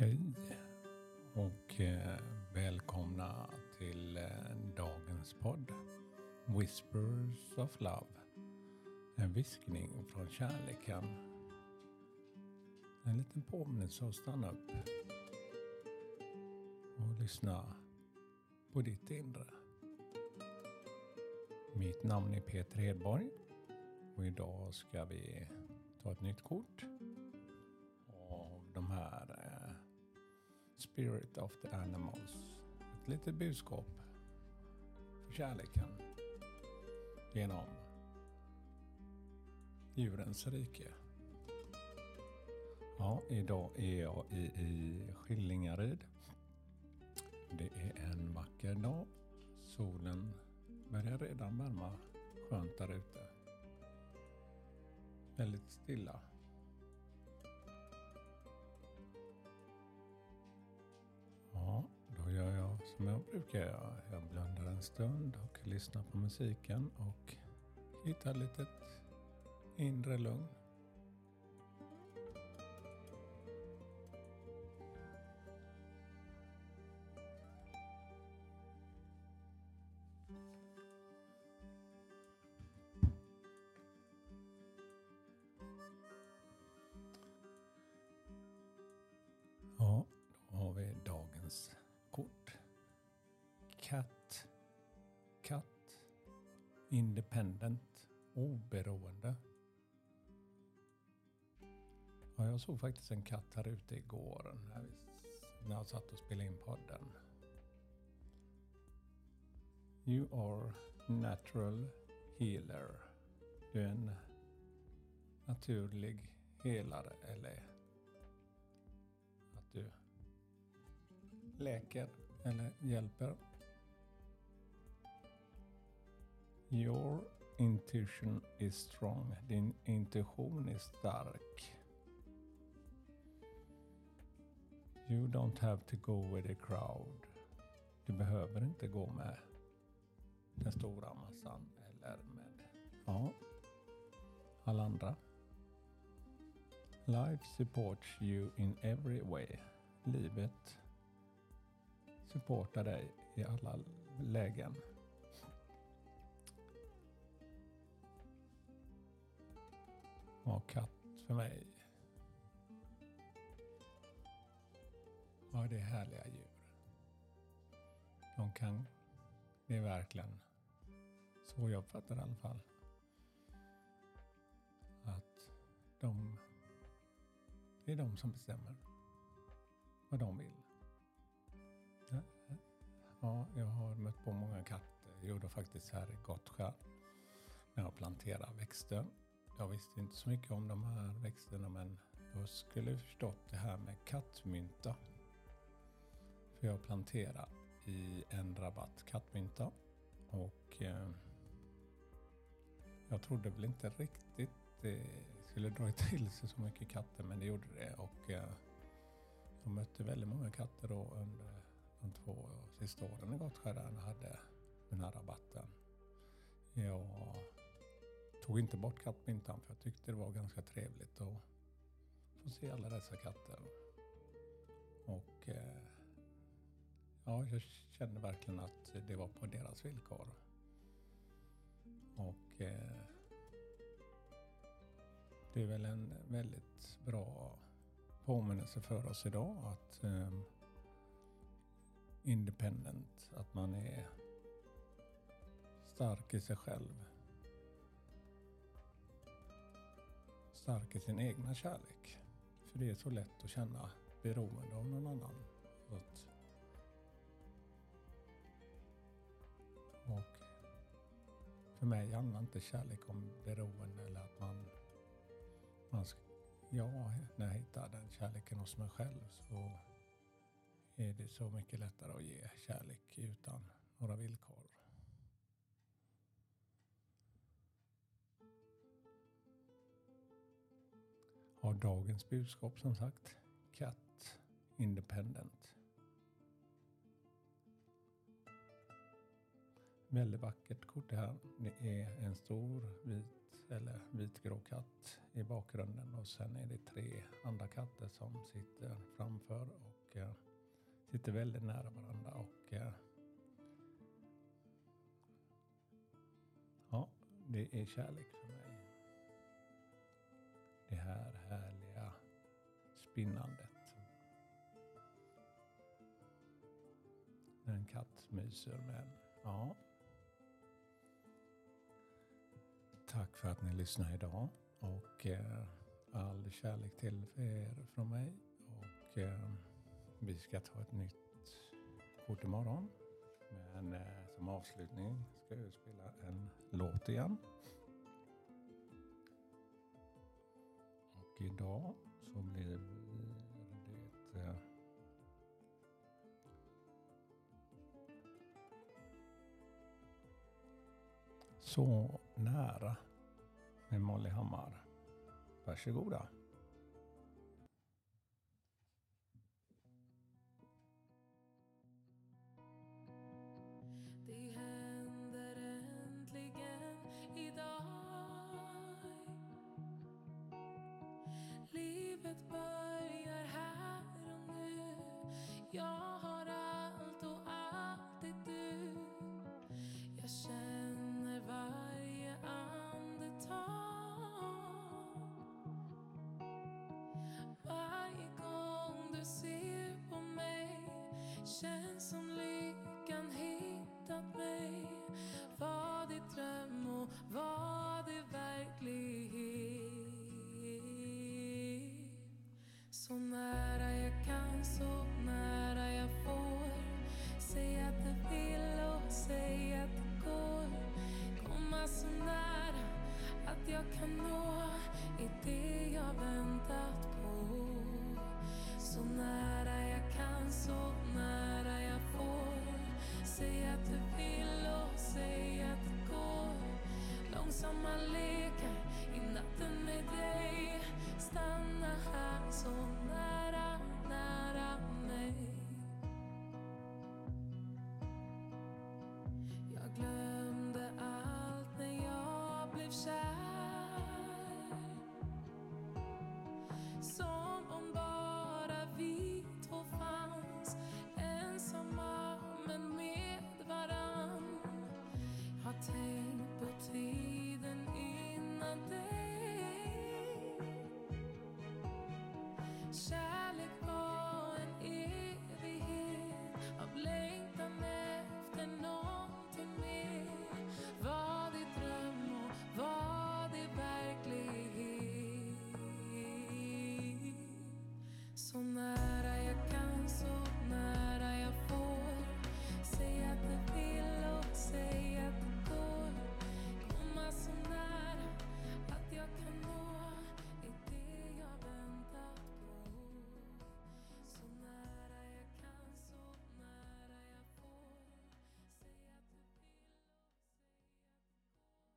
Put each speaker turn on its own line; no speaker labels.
Hej och eh, välkomna till eh, dagens podd Whispers of Love. En viskning från kärleken. En liten påminnelse att stanna upp och lyssna på ditt inre. Mitt namn är Peter Hedborg och idag ska vi ta ett nytt kort Spirit of the Animals. Ett litet budskap för kärleken genom djurens rike. Ja, idag är jag i, i Skillingaryd. Det är en vacker dag. Solen börjar redan värma skönt där ute. Väldigt stilla. Men jag som jag brukar göra. Jag blundar en stund och lyssnar på musiken och hittar lite inre lugn. Independent. Oberoende. Ja, jag såg faktiskt en katt här ute igår när, vi, när jag satt och spelade in podden. You are natural healer. Du är en naturlig helare eller att du läker eller hjälper. Your intuition is strong. Din intuition är stark. You don't have to go with the crowd. Du behöver inte gå med den stora massan eller med ja, alla andra. Life supports you in every way. Livet supportar dig i alla lägen. Och katt för mig. Ja, det är härliga djur. De kan, det är verkligen så jag uppfattar det i alla fall. Att de, det är de som bestämmer vad de vill. Ja, jag har mött på många katter. Jag gjorde faktiskt här i Gottskär när jag planterade växter. Jag visste inte så mycket om de här växterna men jag skulle förstått det här med kattmynta. För jag planterade i en rabatt kattmynta och eh, jag trodde väl inte riktigt det skulle dra till sig så mycket katter men det gjorde det och eh, jag mötte väldigt många katter då under de två sista åren i Gottskär där jag hade den här rabatten. Jag tog inte bort kattmyntan för jag tyckte det var ganska trevligt att få se alla dessa katter. Och eh, ja, jag kände verkligen att det var på deras villkor. Och eh, det är väl en väldigt bra påminnelse för oss idag att eh, independent, att man är stark i sig själv. Stark i sin egna kärlek. För det är så lätt att känna beroende av någon annan. Att, och för mig handlar inte kärlek om beroende eller att man, man ska, ja, när jag hittar den kärleken hos mig själv så är det så mycket lättare att ge kärlek utan några villkor. Har dagens budskap som sagt, Cat Independent. Väldigt vackert kort det här. Det är en stor vit eller vitgrå katt i bakgrunden och sen är det tre andra katter som sitter framför och eh, sitter väldigt nära varandra. Och, eh, ja, det är kärlek för mig. Det här härliga spinnandet. En katt myser men ja. Tack för att ni lyssnar idag och eh, all kärlek till er från mig. Och eh, vi ska ta ett nytt kort imorgon. Men eh, som avslutning ska jag spela en låt igen. Idag så blir det eh, Så nära med Molly Hammar. Varsågoda.
shine some.